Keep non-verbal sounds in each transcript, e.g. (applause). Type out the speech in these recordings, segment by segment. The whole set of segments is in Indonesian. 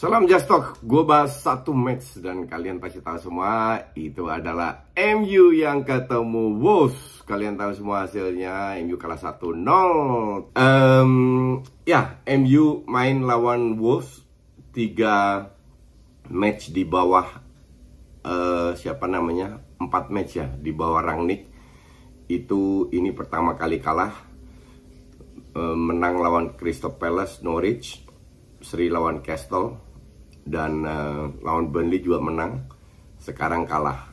Salam Just Talk, gue bahas satu match dan kalian pasti tahu semua itu adalah MU yang ketemu Wolves. Kalian tahu semua hasilnya, MU kalah 1-0. Um, ya, MU main lawan Wolves 3 match di bawah uh, siapa namanya? 4 match ya di bawah Rangnick. Itu ini pertama kali kalah uh, menang lawan Crystal Palace, Norwich, Sri lawan Castle dan uh, lawan Burnley juga menang. Sekarang kalah,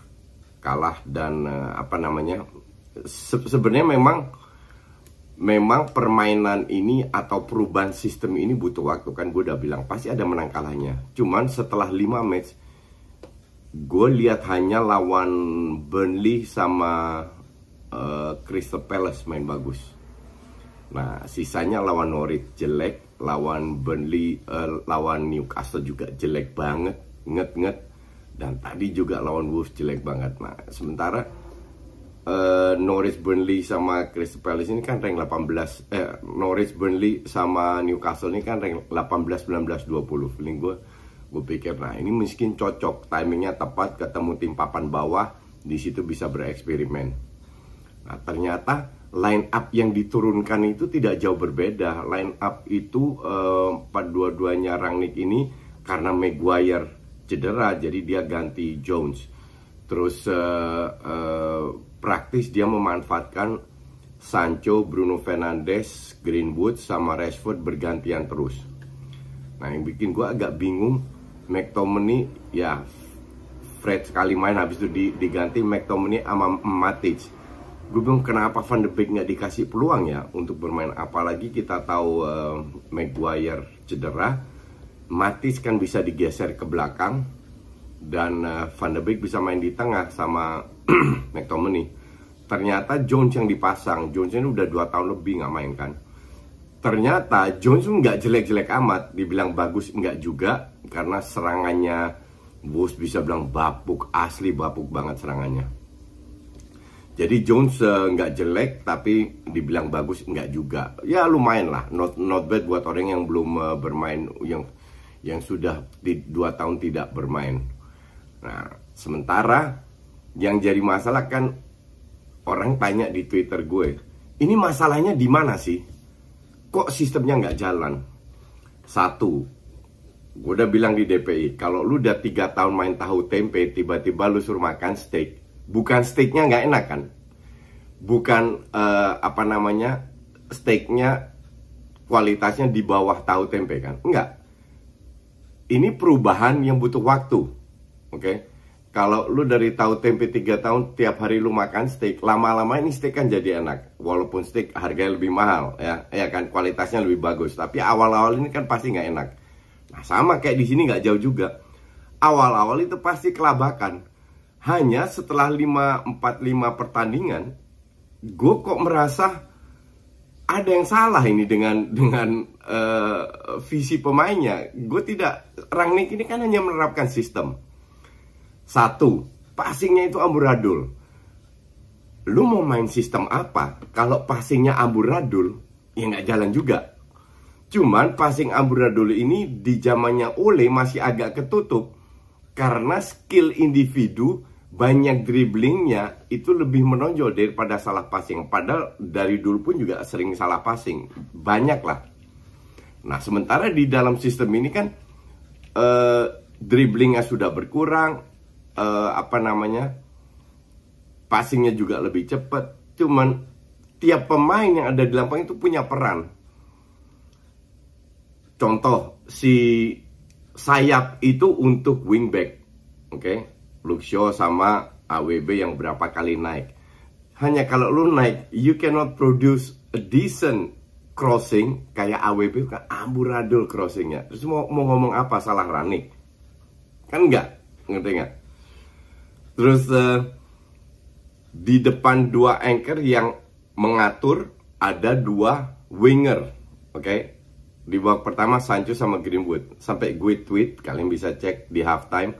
kalah dan uh, apa namanya? Se Sebenarnya memang memang permainan ini atau perubahan sistem ini butuh waktu kan gue udah bilang pasti ada menang kalahnya. Cuman setelah 5 match gue lihat hanya lawan Burnley sama uh, Crystal Palace main bagus. Nah, sisanya lawan Norwich jelek, lawan Burnley, uh, lawan Newcastle juga jelek banget, nget-nget. Dan tadi juga lawan Wolves jelek banget. Nah, sementara uh, Norwich, Burnley sama Crystal Palace ini kan rank 18. Eh, Norwich, Burnley sama Newcastle ini kan rank 18, 19, 20. Feeling gue, gue pikir, nah ini mungkin cocok. Timingnya tepat, ketemu tim papan bawah, di situ bisa bereksperimen. Nah, ternyata line up yang diturunkan itu tidak jauh berbeda. Line up itu uh, dua-duanya Rangnick ini karena Maguire cedera, jadi dia ganti Jones. Terus uh, uh, praktis dia memanfaatkan Sancho, Bruno Fernandes, Greenwood sama Rashford bergantian terus. Nah yang bikin gue agak bingung McTominay ya Fred sekali main habis itu diganti McTominay sama Matic gue bilang kenapa Van de Beek nggak dikasih peluang ya untuk bermain? Apalagi kita tahu uh, Maguire cedera Matis kan bisa digeser ke belakang dan uh, Van de Beek bisa main di tengah sama (clears throat) McTominay. Ternyata Jones yang dipasang Jones ini udah dua tahun lebih nggak main kan. Ternyata Jones nggak jelek-jelek amat dibilang bagus nggak juga karena serangannya Bos bisa bilang bapuk asli bapuk banget serangannya jadi Jones eh, nggak uh, jelek tapi dibilang bagus nggak juga. Ya lumayan lah, not not bad buat orang yang belum uh, bermain yang yang sudah di, dua tahun tidak bermain. Nah sementara yang jadi masalah kan orang tanya di Twitter gue, ini masalahnya di mana sih? Kok sistemnya nggak jalan? Satu, gue udah bilang di DPI, kalau lu udah tiga tahun main tahu tempe, tiba-tiba lu suruh makan steak, bukan steaknya nggak enak kan? Bukan uh, apa namanya steaknya kualitasnya di bawah tahu tempe kan? Enggak ini perubahan yang butuh waktu oke? Okay? kalau lu dari tahu tempe 3 tahun tiap hari lu makan steak lama-lama ini steak kan jadi enak. Walaupun steak harganya lebih mahal ya ya kan? Kualitasnya lebih bagus. Tapi awal-awal ini kan pasti nggak enak. Nah sama kayak di sini nggak jauh juga. Awal-awal itu pasti kelabakan hanya setelah 5 4 5 pertandingan, gue kok merasa ada yang salah ini dengan dengan uh, visi pemainnya. Gue tidak Rangnick ini kan hanya menerapkan sistem. Satu, passingnya itu amburadul. Lu mau main sistem apa? Kalau passingnya amburadul, ya nggak jalan juga. Cuman passing amburadul ini di zamannya Ole masih agak ketutup karena skill individu banyak dribblingnya itu lebih menonjol daripada salah passing. Padahal dari dulu pun juga sering salah passing, banyak lah. Nah sementara di dalam sistem ini kan uh, dribblingnya sudah berkurang, uh, apa namanya passingnya juga lebih cepat. Cuman tiap pemain yang ada di lapangan itu punya peran. Contoh si sayap itu untuk wingback, oke? Okay? Luxio sama AWB yang berapa kali naik. Hanya kalau lu naik, you cannot produce a decent crossing kayak AWB kan amburadul crossingnya. Terus mau, mau ngomong apa salah Rani? Kan enggak, ngerti enggak? Terus uh, di depan dua anchor yang mengatur ada dua winger, oke? Okay? Di babak pertama Sancho sama Greenwood. Sampai gue tweet, kalian bisa cek di halftime.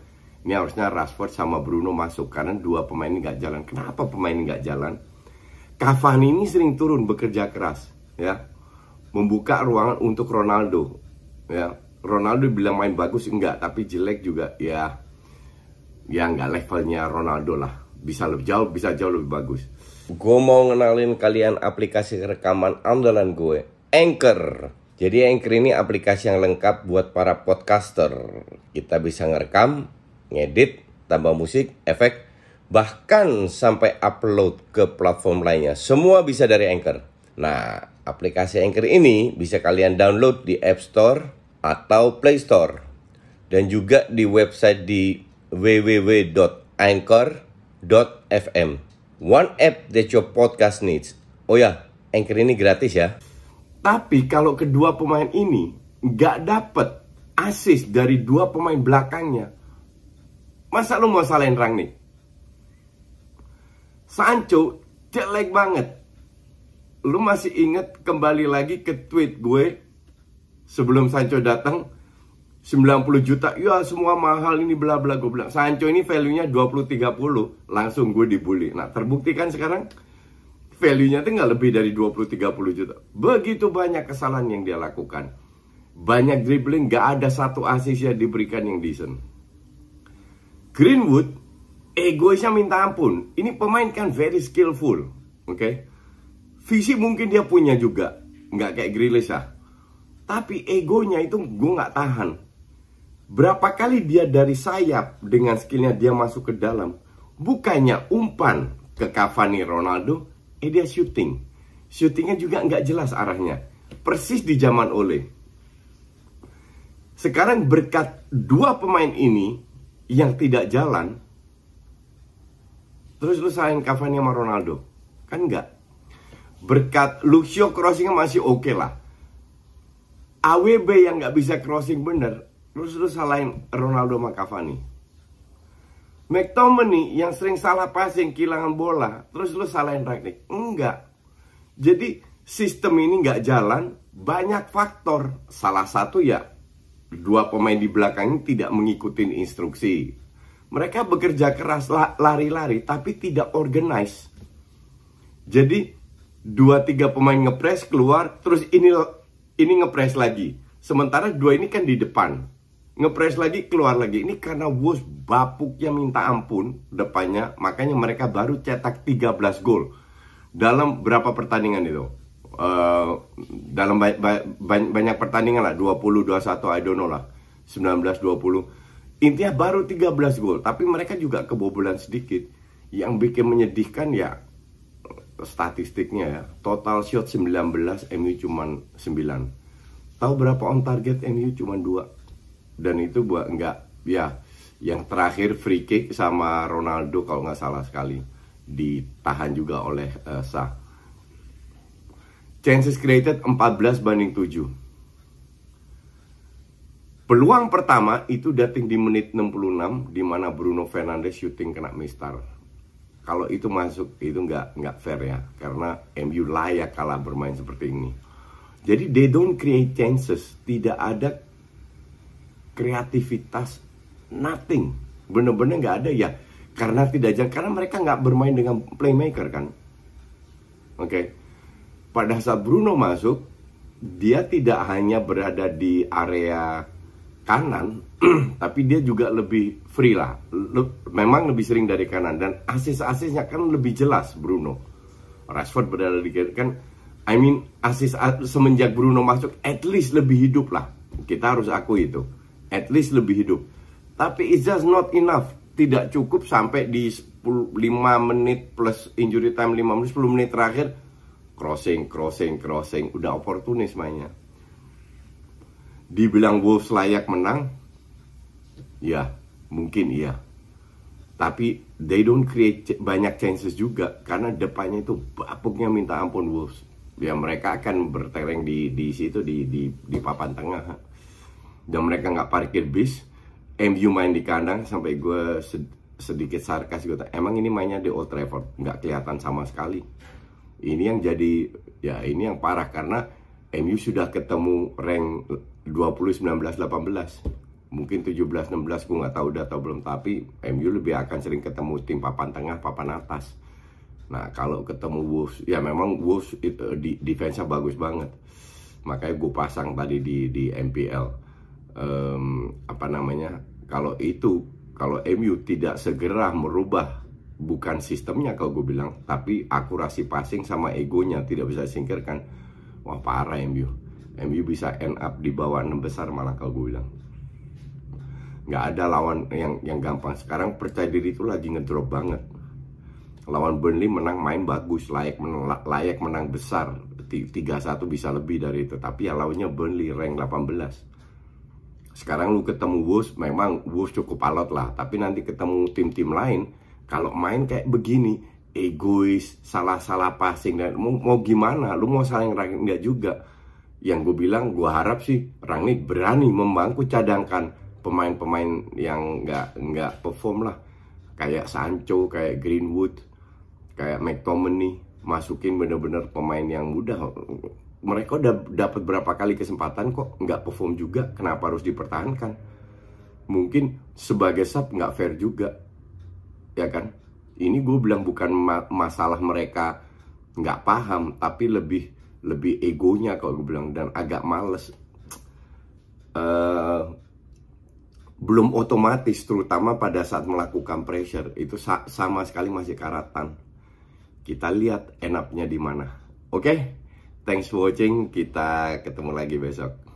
Ini harusnya Rashford sama Bruno masuk karena dua pemain ini nggak jalan. Kenapa pemain ini nggak jalan? Cavani ini sering turun bekerja keras, ya, membuka ruangan untuk Ronaldo, ya. Ronaldo bilang main bagus enggak, tapi jelek juga, ya, ya nggak levelnya Ronaldo lah. Bisa lebih jauh, bisa jauh lebih bagus. Gue mau ngenalin kalian aplikasi rekaman andalan gue, Anchor. Jadi Anchor ini aplikasi yang lengkap buat para podcaster. Kita bisa ngerekam, ngedit, tambah musik, efek, bahkan sampai upload ke platform lainnya. Semua bisa dari Anchor. Nah, aplikasi Anchor ini bisa kalian download di App Store atau Play Store. Dan juga di website di www.anchor.fm. One app that your podcast needs. Oh ya, Anchor ini gratis ya. Tapi kalau kedua pemain ini nggak dapet assist dari dua pemain belakangnya, masa lu mau salahin nih? Sancho jelek banget. Lu masih inget kembali lagi ke tweet gue sebelum Sancho datang 90 juta, ya semua mahal ini bla bla gue bilang. Sancho ini value-nya 20 30, langsung gue dibully. Nah, terbukti kan sekarang value-nya itu nggak lebih dari 20-30 juta. Begitu banyak kesalahan yang dia lakukan. Banyak dribbling, nggak ada satu asis yang diberikan yang decent. Greenwood, egoisnya minta ampun. Ini pemain kan very skillful. Oke. Okay? Visi mungkin dia punya juga. Nggak kayak Grealish ya. Tapi egonya itu gue nggak tahan. Berapa kali dia dari sayap dengan skillnya dia masuk ke dalam. Bukannya umpan ke Cavani Ronaldo, eh dia syuting. Syutingnya juga nggak jelas arahnya. Persis di zaman Ole. Sekarang berkat dua pemain ini yang tidak jalan, terus lu salahin Cavani sama Ronaldo. Kan enggak. Berkat Luxio crossingnya masih oke okay lah. AWB yang nggak bisa crossing bener, terus lu salahin Ronaldo sama Cavani. McTominay yang sering salah passing, kehilangan bola, terus lu salahin Ragnik. Enggak. Jadi sistem ini nggak jalan, banyak faktor. Salah satu ya, dua pemain di belakang tidak mengikuti instruksi. Mereka bekerja keras, lari-lari, tapi tidak organize. Jadi, dua tiga pemain ngepres keluar, terus ini ini ngepres lagi. Sementara dua ini kan di depan ngepres lagi keluar lagi ini karena Wolves bapuknya minta ampun depannya makanya mereka baru cetak 13 gol dalam berapa pertandingan itu uh, dalam ba ba banyak pertandingan lah 20 21 I don't know lah 19 20 intinya baru 13 gol tapi mereka juga kebobolan sedikit. Yang bikin menyedihkan ya statistiknya ya total shot 19 MU cuman 9 tahu berapa on target MU cuman 2 dan itu buat enggak ya yang terakhir free kick sama Ronaldo kalau nggak salah sekali. Ditahan juga oleh uh, Sah chances created 14 banding 7 peluang pertama itu dating di menit 66 di mana Bruno Fernandes shooting kena mistar. Kalau itu masuk itu nggak nggak fair ya karena MU layak kalah bermain seperti ini. Jadi they don't create chances. Tidak ada kreativitas nothing. Bener-bener nggak ada ya karena tidak jalan karena mereka nggak bermain dengan playmaker kan. Oke? okay. Pada saat Bruno masuk dia tidak hanya berada di area kanan (clears throat) tapi dia juga lebih free lah. Le memang lebih sering dari kanan. Dan asis-asisnya kan lebih jelas Bruno. Rashford berada di kiri kan I mean asis semenjak Bruno masuk at least lebih hidup lah. Kita harus akui itu. At least lebih hidup. Tapi it's just not enough. tidak cukup sampai di 10, 5 menit plus injury time 5 menit 10 menit terakhir crossing crossing crossing. Udah oportunis mainnya. Dibilang Wolves layak menang? Ya mungkin iya. Tapi they don't create banyak chances juga karena depannya itu bapuknya minta ampun Wolves. Ya mereka akan bertereng di di situ di di di papan tengah. Dan mereka nggak parkir bis. MU main di kandang sampai gue sedikit sarkas gue emang ini mainnya di Old Trafford? Nggak kelihatan sama sekali ini yang jadi ya ini yang parah karena MU sudah ketemu rank 20 19 18 mungkin 17 16 gue nggak tahu udah atau belum tapi MU lebih akan sering ketemu tim papan tengah papan atas Nah kalau ketemu Wolves, ya memang Wolves itu, di defense-nya bagus banget. Makanya gue pasang tadi di di MPL um, apa namanya? Kalau itu kalau MU tidak segera merubah bukan sistemnya kalau gue bilang, tapi akurasi passing sama egonya tidak bisa disingkirkan. Wah parah MU. MU bisa end up di bawah 6 besar malah kalau gue bilang. Nggak ada lawan yang yang gampang. Sekarang percaya diri itu lagi ngedrop banget. Lawan Burnley menang main bagus layak menang, layak menang besar. 3-1 bisa lebih dari itu. Tapi ya lawannya Burnley rank 18 sekarang lu ketemu Wolves memang Wolves cukup alot lah. Tapi nanti ketemu tim-tim lain kalau main kayak begini egois salah-salah passing dan mau, mau gimana? Lu mau saling enggak juga. Yang gue bilang gue harap sih Rangnick berani membangku cadangkan pemain-pemain yang nggak nggak perform lah. Kayak Sancho kayak Greenwood kayak McTominay masukin bener-bener pemain yang mudah. Mereka udah dapat berapa kali kesempatan kok nggak perform juga? Kenapa harus dipertahankan? Mungkin sebagai sub nggak fair juga ya kan ini gue bilang bukan ma masalah mereka nggak paham tapi lebih lebih egonya kalau gue bilang dan agak males uh, belum otomatis terutama pada saat melakukan pressure itu sa sama sekali masih karatan kita lihat enaknya di mana. Oke, okay? thanks for watching. Kita ketemu lagi besok.